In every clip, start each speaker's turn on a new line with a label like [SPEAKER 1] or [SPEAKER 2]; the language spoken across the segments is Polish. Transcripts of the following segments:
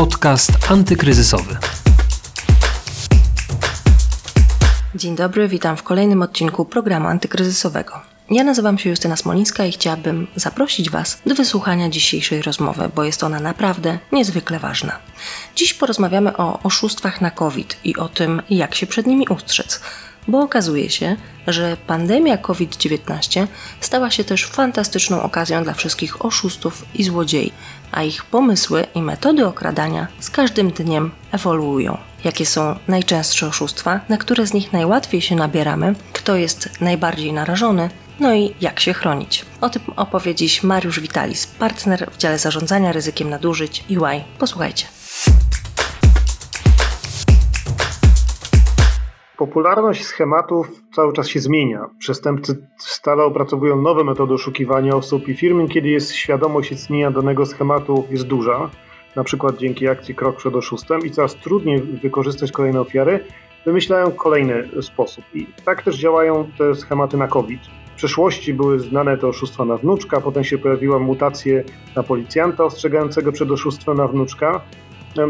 [SPEAKER 1] Podcast antykryzysowy.
[SPEAKER 2] Dzień dobry, witam w kolejnym odcinku programu antykryzysowego. Ja nazywam się Justyna Smolińska i chciałabym zaprosić Was do wysłuchania dzisiejszej rozmowy, bo jest ona naprawdę niezwykle ważna. Dziś porozmawiamy o oszustwach na COVID i o tym, jak się przed nimi ustrzec bo okazuje się, że pandemia COVID-19 stała się też fantastyczną okazją dla wszystkich oszustów i złodziei, a ich pomysły i metody okradania z każdym dniem ewoluują. Jakie są najczęstsze oszustwa, na które z nich najłatwiej się nabieramy, kto jest najbardziej narażony, no i jak się chronić. O tym opowie dziś Mariusz Witalis, partner w dziale zarządzania ryzykiem nadużyć EY. Posłuchajcie.
[SPEAKER 3] Popularność schematów cały czas się zmienia. Przestępcy stale opracowują nowe metody oszukiwania osób i firmy, kiedy jest świadomość istnienia danego schematu jest duża, na przykład dzięki akcji Krok przed oszustem i coraz trudniej wykorzystać kolejne ofiary, wymyślają kolejny sposób. I tak też działają te schematy na COVID. W przeszłości były znane te oszustwa na wnuczka, potem się pojawiła mutacje na policjanta ostrzegającego przed oszustwem na wnuczka,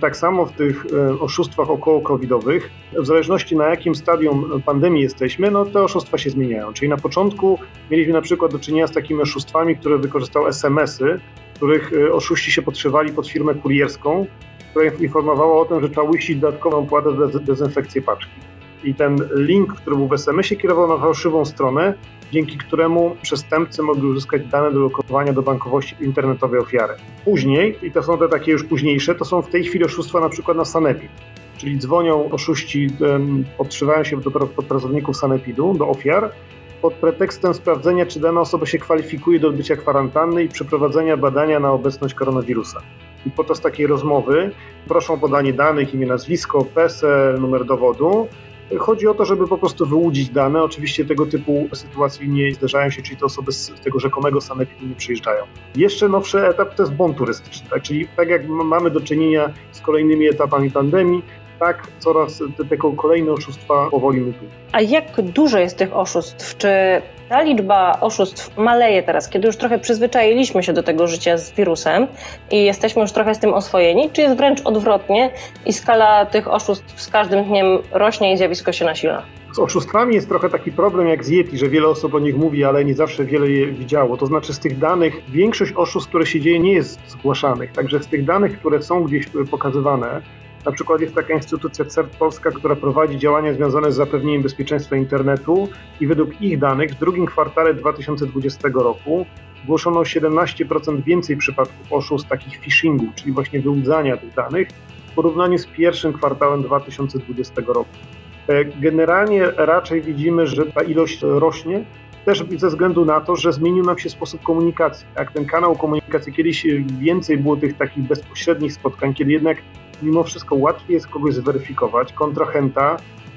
[SPEAKER 3] tak samo w tych e, oszustwach około-covidowych, w zależności na jakim stadium pandemii jesteśmy, no te oszustwa się zmieniają. Czyli na początku mieliśmy na przykład do czynienia z takimi oszustwami, które wykorzystały SMS-y, których e, oszuści się podszywali pod firmę kurierską, która informowała o tym, że trzeba uiścić dodatkową opłatę za dezynfekcję paczki. I ten link, który był w SMS-ie, kierował na fałszywą stronę, dzięki któremu przestępcy mogli uzyskać dane do lokowania do bankowości internetowej ofiary. Później, i to są te takie już późniejsze, to są w tej chwili oszustwa na przykład na Sanepid. Czyli dzwonią oszuści, podszywają się do, pod pracowników Sanepidu, do ofiar, pod pretekstem sprawdzenia, czy dana osoba się kwalifikuje do odbycia kwarantanny i przeprowadzenia badania na obecność koronawirusa. I podczas takiej rozmowy proszą o podanie danych, imię, nazwisko, PESEL, numer dowodu, Chodzi o to, żeby po prostu wyłudzić dane. Oczywiście tego typu sytuacje nie zdarzają się, czyli te osoby z tego rzekomego sanepidu nie przyjeżdżają. Jeszcze nowszy etap to jest bon turystyczny, tak? czyli tak jak mamy do czynienia z kolejnymi etapami pandemii, tak coraz te, te kolejne oszustwa powoli mutują.
[SPEAKER 2] A jak dużo jest tych oszustw? Czy ta liczba oszustw maleje teraz, kiedy już trochę przyzwyczailiśmy się do tego życia z wirusem i jesteśmy już trochę z tym oswojeni, czy jest wręcz odwrotnie i skala tych oszustw z każdym dniem rośnie i zjawisko się nasila?
[SPEAKER 3] Z oszustwami jest trochę taki problem jak z Yeti, że wiele osób o nich mówi, ale nie zawsze wiele je widziało. To znaczy z tych danych, większość oszustw, które się dzieje, nie jest zgłaszanych. Także z tych danych, które są gdzieś pokazywane, na przykład jest taka instytucja CERT Polska, która prowadzi działania związane z zapewnieniem bezpieczeństwa internetu i według ich danych w drugim kwartale 2020 roku zgłoszono 17% więcej przypadków oszustw takich phishingu, czyli właśnie wyłudzania tych danych w porównaniu z pierwszym kwartałem 2020 roku. E, generalnie raczej widzimy, że ta ilość rośnie, też ze względu na to, że zmienił nam się sposób komunikacji. Jak ten kanał komunikacji kiedyś więcej było tych takich bezpośrednich spotkań, kiedy jednak mimo wszystko łatwiej jest kogoś zweryfikować, kontrahenta,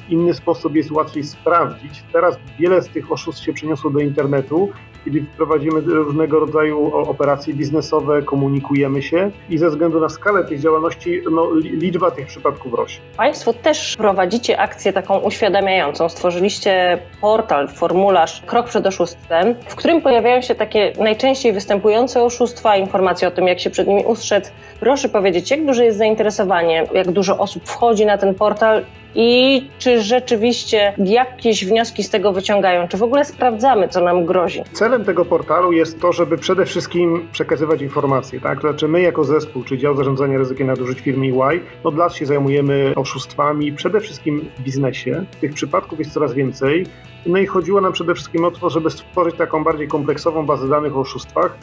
[SPEAKER 3] inny sposób jest łatwiej sprawdzić. Teraz wiele z tych oszustw się przeniosło do internetu, kiedy wprowadzimy różnego rodzaju operacje biznesowe, komunikujemy się i ze względu na skalę tych działalności no, liczba tych przypadków rośnie.
[SPEAKER 2] Państwo też prowadzicie akcję taką uświadamiającą. Stworzyliście portal, formularz Krok przed oszustwem, w którym pojawiają się takie najczęściej występujące oszustwa, informacje o tym, jak się przed nimi ustrzec. Proszę powiedzieć, jak duże jest zainteresowanie, jak dużo osób wchodzi na ten portal i czy rzeczywiście jakieś wnioski z tego wyciągają, czy w ogóle sprawdzamy, co nam grozi.
[SPEAKER 3] Celem tego portalu jest to, żeby przede wszystkim przekazywać informacje, tak? Znaczy my jako zespół, czy dział zarządzania ryzykiem nadużyć firmy EY, od lat się zajmujemy oszustwami, przede wszystkim w biznesie. Tych przypadków jest coraz więcej. No i chodziło nam przede wszystkim o to, żeby stworzyć taką bardziej kompleksową bazę danych o oszustwach,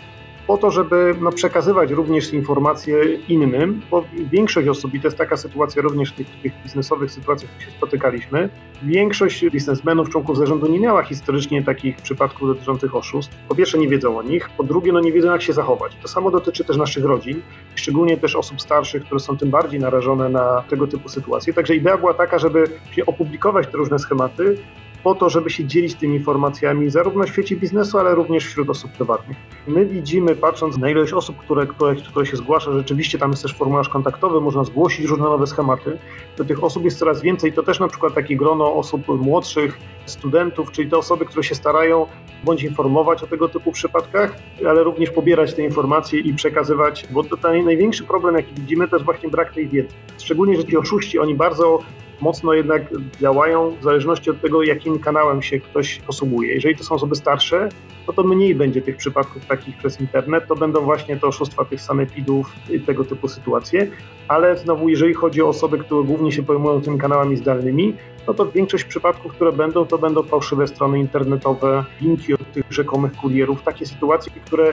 [SPEAKER 3] po to, żeby no, przekazywać również informacje innym, bo większość osób, i to jest taka sytuacja również w tych, tych biznesowych sytuacjach, w których się spotykaliśmy, większość biznesmenów, członków zarządu nie miała historycznie takich przypadków dotyczących oszustw. Po pierwsze nie wiedzą o nich, po drugie no nie wiedzą jak się zachować. To samo dotyczy też naszych rodzin, szczególnie też osób starszych, które są tym bardziej narażone na tego typu sytuacje. Także idea była taka, żeby opublikować te różne schematy, po to, żeby się dzielić tymi informacjami zarówno w świecie biznesu, ale również wśród osób prywatnych. My widzimy, patrząc na ilość osób, które, które, które się zgłasza, rzeczywiście tam jest też formularz kontaktowy, można zgłosić różne nowe schematy, to tych osób jest coraz więcej. To też na przykład takie grono osób młodszych, studentów, czyli te osoby, które się starają bądź informować o tego typu przypadkach, ale również pobierać te informacje i przekazywać, bo to ten największy problem, jaki widzimy, to jest właśnie brak tej wiedzy. Szczególnie, że ci oszuści, oni bardzo mocno jednak działają w zależności od tego, jakim kanałem się ktoś posługuje. Jeżeli to są osoby starsze, no to mniej będzie tych przypadków takich przez internet, to będą właśnie te oszustwa tych sanepidów i tego typu sytuacje, ale znowu jeżeli chodzi o osoby, które głównie się pojmują tymi kanałami zdalnymi, no to większość przypadków, które będą, to będą fałszywe strony internetowe, linki od tych rzekomych kurierów, takie sytuacje, które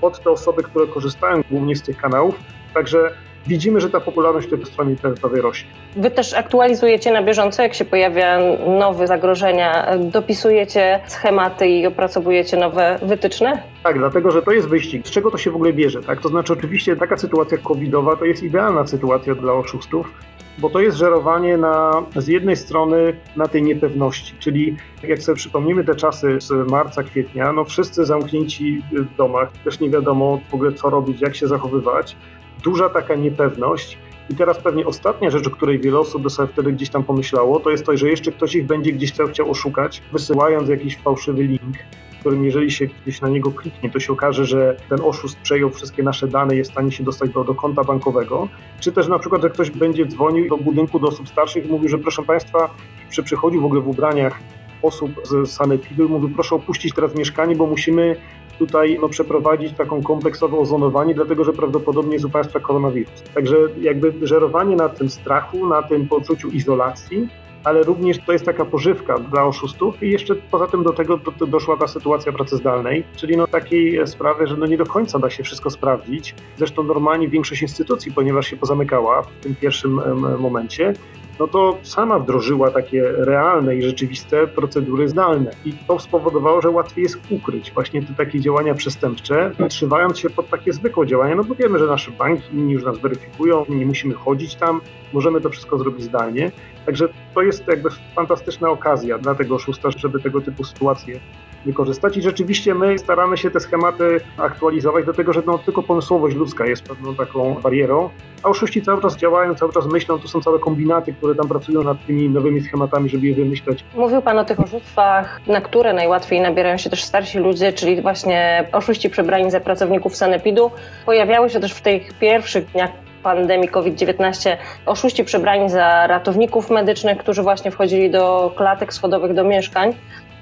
[SPEAKER 3] pod te osoby, które korzystają głównie z tych kanałów, także widzimy, że ta popularność tej strony internetowej rośnie.
[SPEAKER 4] Wy też aktualizujecie na bieżąco, jak się pojawia nowe zagrożenia, dopisujecie schematy i opracowujecie nowe wytyczne?
[SPEAKER 3] Tak, dlatego że to jest wyścig. Z czego to się w ogóle bierze? Tak? To znaczy, oczywiście taka sytuacja covidowa to jest idealna sytuacja dla oszustów, bo to jest żerowanie na, z jednej strony na tej niepewności, czyli jak sobie przypomnimy te czasy z marca, kwietnia, no wszyscy zamknięci w domach, też nie wiadomo w ogóle co robić, jak się zachowywać, duża taka niepewność. I teraz pewnie ostatnia rzecz, o której wiele osób by sobie wtedy gdzieś tam pomyślało, to jest to, że jeszcze ktoś ich będzie gdzieś tam chciał oszukać, wysyłając jakiś fałszywy link, którym jeżeli się gdzieś na niego kliknie, to się okaże, że ten oszust przejął wszystkie nasze dane, jest w stanie się dostać do, do konta bankowego, czy też na przykład, że ktoś będzie dzwonił do budynku do osób starszych i mówił, że proszę Państwa, przy przychodził w ogóle w ubraniach osób z sanepidu i mówił, proszę opuścić teraz mieszkanie, bo musimy tutaj no, przeprowadzić taką kompleksowe ozonowanie, dlatego że prawdopodobnie jest u Państwa koronawirus. Także jakby żerowanie na tym strachu, na tym poczuciu izolacji, ale również to jest taka pożywka dla oszustów i jeszcze poza tym do tego do, do doszła ta sytuacja pracy zdalnej, czyli no takiej sprawy, że no nie do końca da się wszystko sprawdzić. Zresztą normalnie większość instytucji, ponieważ się pozamykała w tym pierwszym momencie, no to sama wdrożyła takie realne i rzeczywiste procedury zdalne. I to spowodowało, że łatwiej jest ukryć właśnie te takie działania przestępcze, trzymając się pod takie zwykłe działania, no bo wiemy, że nasze banki inni już nas weryfikują, nie musimy chodzić tam, możemy to wszystko zrobić zdalnie. Także to jest jakby fantastyczna okazja dla tego oszusta, żeby tego typu sytuacje wykorzystać i rzeczywiście my staramy się te schematy aktualizować, dlatego że no, tylko pomysłowość ludzka jest pewną taką barierą, a oszuści cały czas działają, cały czas myślą, to są całe kombinaty, które tam pracują nad tymi nowymi schematami, żeby je wymyśleć.
[SPEAKER 4] Mówił Pan o tych oszustwach, na które najłatwiej nabierają się też starsi ludzie, czyli właśnie oszuści przebrani za pracowników sanepidu. Pojawiały się też w tych pierwszych dniach pandemii COVID-19 oszuści przebrani za ratowników medycznych, którzy właśnie wchodzili do klatek schodowych do mieszkań.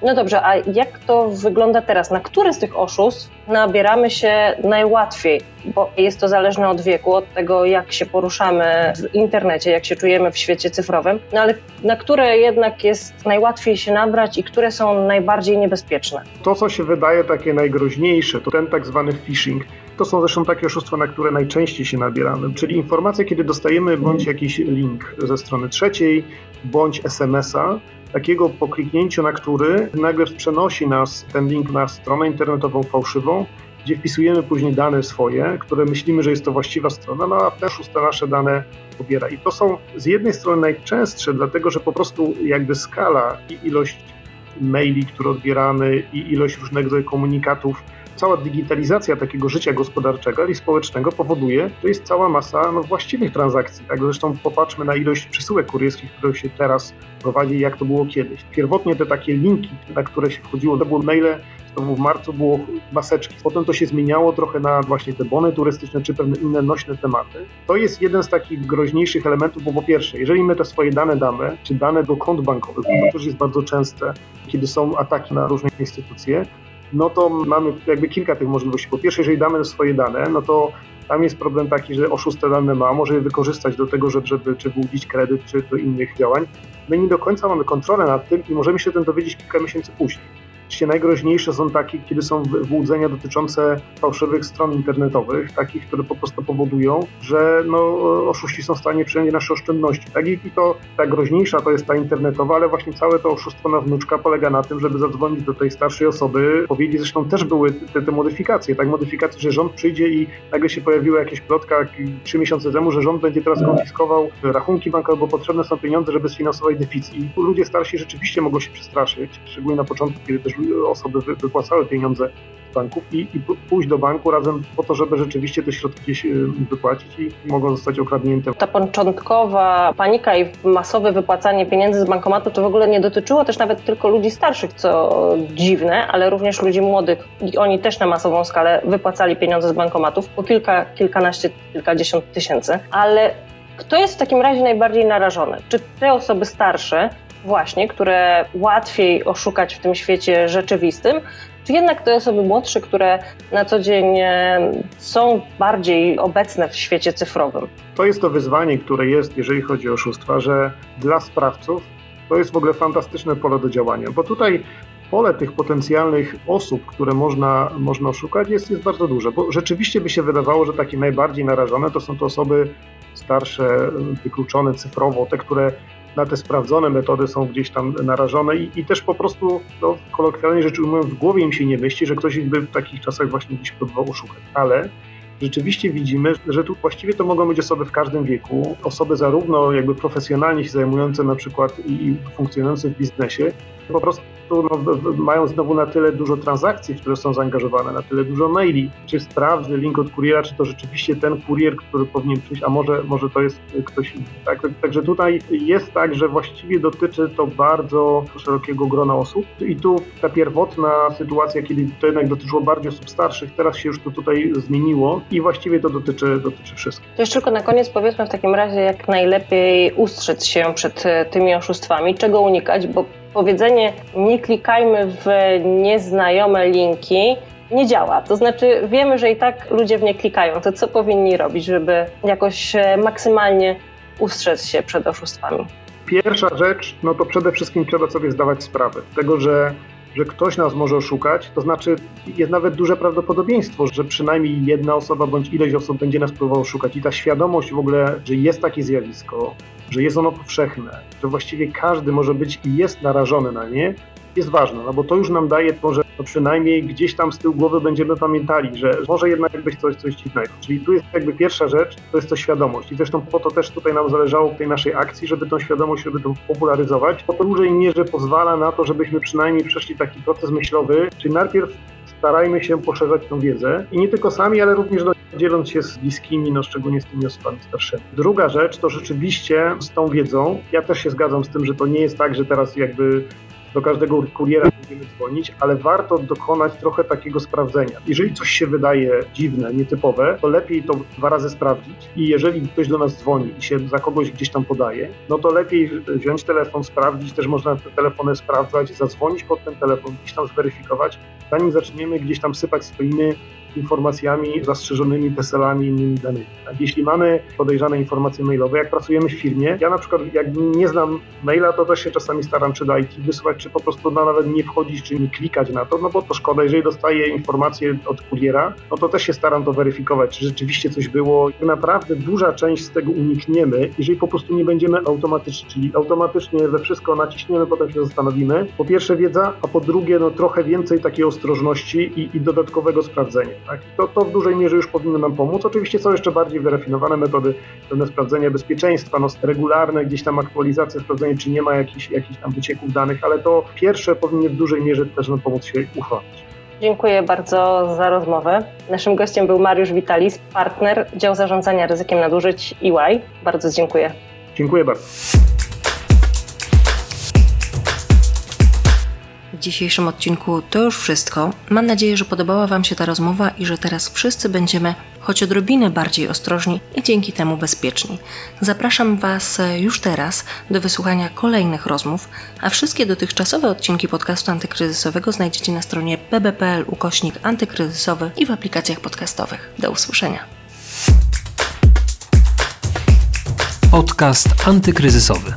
[SPEAKER 4] No dobrze, a jak to wygląda teraz? Na które z tych oszustw nabieramy się najłatwiej? Bo jest to zależne od wieku, od tego, jak się poruszamy w internecie, jak się czujemy w świecie cyfrowym. No ale na które jednak jest najłatwiej się nabrać i które są najbardziej niebezpieczne?
[SPEAKER 3] To, co się wydaje takie najgroźniejsze, to ten tak zwany phishing. To są zresztą takie oszustwa, na które najczęściej się nabieramy, czyli informacje, kiedy dostajemy bądź jakiś link ze strony trzeciej, bądź SMS-a, takiego po kliknięciu na który nagle przenosi nas ten link na stronę internetową fałszywą, gdzie wpisujemy później dane swoje, które myślimy, że jest to właściwa strona, no a też te nasze dane pobiera. I to są z jednej strony najczęstsze, dlatego że po prostu jakby skala i ilość maili, które odbieramy i ilość różnego rodzaju komunikatów cała digitalizacja takiego życia gospodarczego i społecznego powoduje, że jest cała masa no, właściwych transakcji. Tak? Zresztą popatrzmy na ilość przesyłek kurierskich, które się teraz prowadzi, jak to było kiedyś. Pierwotnie te takie linki, na które się wchodziło, to były maile w marcu było maseczki. Potem to się zmieniało trochę na właśnie te bony turystyczne czy pewne inne nośne tematy. To jest jeden z takich groźniejszych elementów, bo po pierwsze, jeżeli my te swoje dane damy, czy dane do kont bankowych, to też jest bardzo częste, kiedy są ataki na różne instytucje, no to mamy jakby kilka tych możliwości. Po pierwsze, jeżeli damy swoje dane, no to tam jest problem taki, że oszust te dane ma, może je wykorzystać do tego, żeby, żeby czy wyłudzić kredyt, czy do innych działań. My nie do końca mamy kontrolę nad tym i możemy się tym dowiedzieć kilka miesięcy później. Oczywiście najgroźniejsze są takie, kiedy są wyłudzenia dotyczące fałszywych stron internetowych, takich, które po prostu powodują, że no, oszuści są w stanie przyjąć nasze oszczędności. Tak? I to ta groźniejsza to jest ta internetowa, ale właśnie całe to oszustwo na wnuczka polega na tym, żeby zadzwonić do tej starszej osoby, powiedzieć, zresztą też były te, te modyfikacje, tak, modyfikacje, że rząd przyjdzie i nagle się pojawiła jakaś plotka trzy miesiące temu, że rząd będzie teraz konfiskował rachunki bankowe, bo potrzebne są pieniądze, żeby sfinansować deficyt. I ludzie starsi rzeczywiście mogą się przestraszyć, szczególnie na początku, kiedy też osoby wypłacały pieniądze z banków i, i pójść do banku razem po to, żeby rzeczywiście te środki gdzieś y, wypłacić i mogą zostać okradnięte.
[SPEAKER 4] Ta początkowa panika i masowe wypłacanie pieniędzy z bankomatu to w ogóle nie dotyczyło też nawet tylko ludzi starszych, co dziwne, ale również ludzi młodych. I oni też na masową skalę wypłacali pieniądze z bankomatów po kilka, kilkanaście, kilkadziesiąt tysięcy. Ale kto jest w takim razie najbardziej narażony? Czy te osoby starsze, właśnie, które łatwiej oszukać w tym świecie rzeczywistym, czy jednak te osoby młodsze, które na co dzień e, są bardziej obecne w świecie cyfrowym?
[SPEAKER 3] To jest to wyzwanie, które jest, jeżeli chodzi o oszustwa, że dla sprawców to jest w ogóle fantastyczne pole do działania, bo tutaj pole tych potencjalnych osób, które można, można oszukać, jest, jest bardzo duże, bo rzeczywiście by się wydawało, że takie najbardziej narażone to są to osoby starsze, wykluczone cyfrowo, te, które na te sprawdzone metody są gdzieś tam narażone i, i też po prostu, no, kolokwialnie rzecz ujmując, w głowie im się nie myśli, że ktoś ich by w takich czasach właśnie gdzieś próbował oszukać. Ale rzeczywiście widzimy, że tu właściwie to mogą być osoby w każdym wieku, osoby zarówno jakby profesjonalnie się zajmujące na przykład i funkcjonujące w biznesie, po prostu no, mają znowu na tyle dużo transakcji, w które są zaangażowane, na tyle dużo maili. Czy sprawdzę link od kuriera, czy to rzeczywiście ten kurier, który powinien przyjść, a może, może to jest ktoś inny. Tak? Także tutaj jest tak, że właściwie dotyczy to bardzo szerokiego grona osób i tu ta pierwotna sytuacja, kiedy to jednak dotyczyło bardziej osób starszych, teraz się już to tutaj zmieniło i właściwie to dotyczy, dotyczy wszystkich.
[SPEAKER 4] To jeszcze tylko na koniec powiedzmy w takim razie, jak najlepiej ustrzec się przed tymi oszustwami, czego unikać, bo powiedzenie nie klikajmy w nieznajome linki nie działa. To znaczy wiemy, że i tak ludzie w nie klikają. To co powinni robić, żeby jakoś e, maksymalnie ustrzec się przed oszustwami?
[SPEAKER 3] Pierwsza rzecz, no to przede wszystkim trzeba sobie zdawać sprawę z tego, że że ktoś nas może oszukać, to znaczy jest nawet duże prawdopodobieństwo, że przynajmniej jedna osoba bądź ileś osób będzie nas próbował oszukać. I ta świadomość w ogóle, że jest takie zjawisko, że jest ono powszechne, że właściwie każdy może być i jest narażony na nie, jest ważne, no bo to już nam daje to, że to przynajmniej gdzieś tam z tyłu głowy będziemy pamiętali, że może jednak być coś, coś dziwnego. Czyli tu jest jakby pierwsza rzecz, to jest to świadomość. I zresztą po to też tutaj nam zależało w tej naszej akcji, żeby tą świadomość, żeby to popularyzować, bo to dużej mierze pozwala na to, żebyśmy przynajmniej przeszli taki proces myślowy, czyli najpierw starajmy się poszerzać tą wiedzę. I nie tylko sami, ale również no, dzieląc się z bliskimi, no szczególnie z tymi osobami starszymi. Druga rzecz to rzeczywiście z tą wiedzą, ja też się zgadzam z tym, że to nie jest tak, że teraz jakby do każdego kuriera będziemy dzwonić, ale warto dokonać trochę takiego sprawdzenia. Jeżeli coś się wydaje dziwne, nietypowe, to lepiej to dwa razy sprawdzić. I jeżeli ktoś do nas dzwoni i się za kogoś gdzieś tam podaje, no to lepiej wziąć telefon, sprawdzić, też można te telefony sprawdzać, zadzwonić pod ten telefon, gdzieś tam zweryfikować, zanim zaczniemy gdzieś tam sypać swoimi informacjami zastrzeżonymi PESEL-ami i innymi danymi. Tak? Jeśli mamy podejrzane informacje mailowe, jak pracujemy w firmie, ja na przykład jak nie znam maila, to też się czasami staram czy do wysłać, czy po prostu no, nawet nie wchodzić, czy nie klikać na to, no bo to szkoda. Jeżeli dostaję informacje od kuriera, no to też się staram to weryfikować, czy rzeczywiście coś było. Naprawdę duża część z tego unikniemy, jeżeli po prostu nie będziemy automatyczni, czyli automatycznie we wszystko naciśniemy, potem się zastanowimy. Po pierwsze wiedza, a po drugie no trochę więcej takiej ostrożności i, i dodatkowego sprawdzenia. Tak? To, to w dużej mierze już powinno nam pomóc. Oczywiście są jeszcze bardziej wyrafinowane metody, pewne sprawdzenia bezpieczeństwa, no, regularne gdzieś tam aktualizacje, sprawdzenie, czy nie ma jakichś, jakichś tam wycieków danych, ale to pierwsze powinno w dużej mierze też nam pomóc się uchwalić.
[SPEAKER 4] Dziękuję bardzo za rozmowę. Naszym gościem był Mariusz Witalis, partner dział zarządzania ryzykiem nadużyć EY. Bardzo dziękuję.
[SPEAKER 3] Dziękuję bardzo.
[SPEAKER 2] Dzisiejszym odcinku to już wszystko. Mam nadzieję, że podobała Wam się ta rozmowa i że teraz wszyscy będziemy choć odrobinę bardziej ostrożni i dzięki temu bezpieczni. Zapraszam Was już teraz do wysłuchania kolejnych rozmów, a wszystkie dotychczasowe odcinki podcastu antykryzysowego znajdziecie na stronie bb.pl ukośnik antykryzysowy i w aplikacjach podcastowych. Do usłyszenia.
[SPEAKER 1] Podcast antykryzysowy.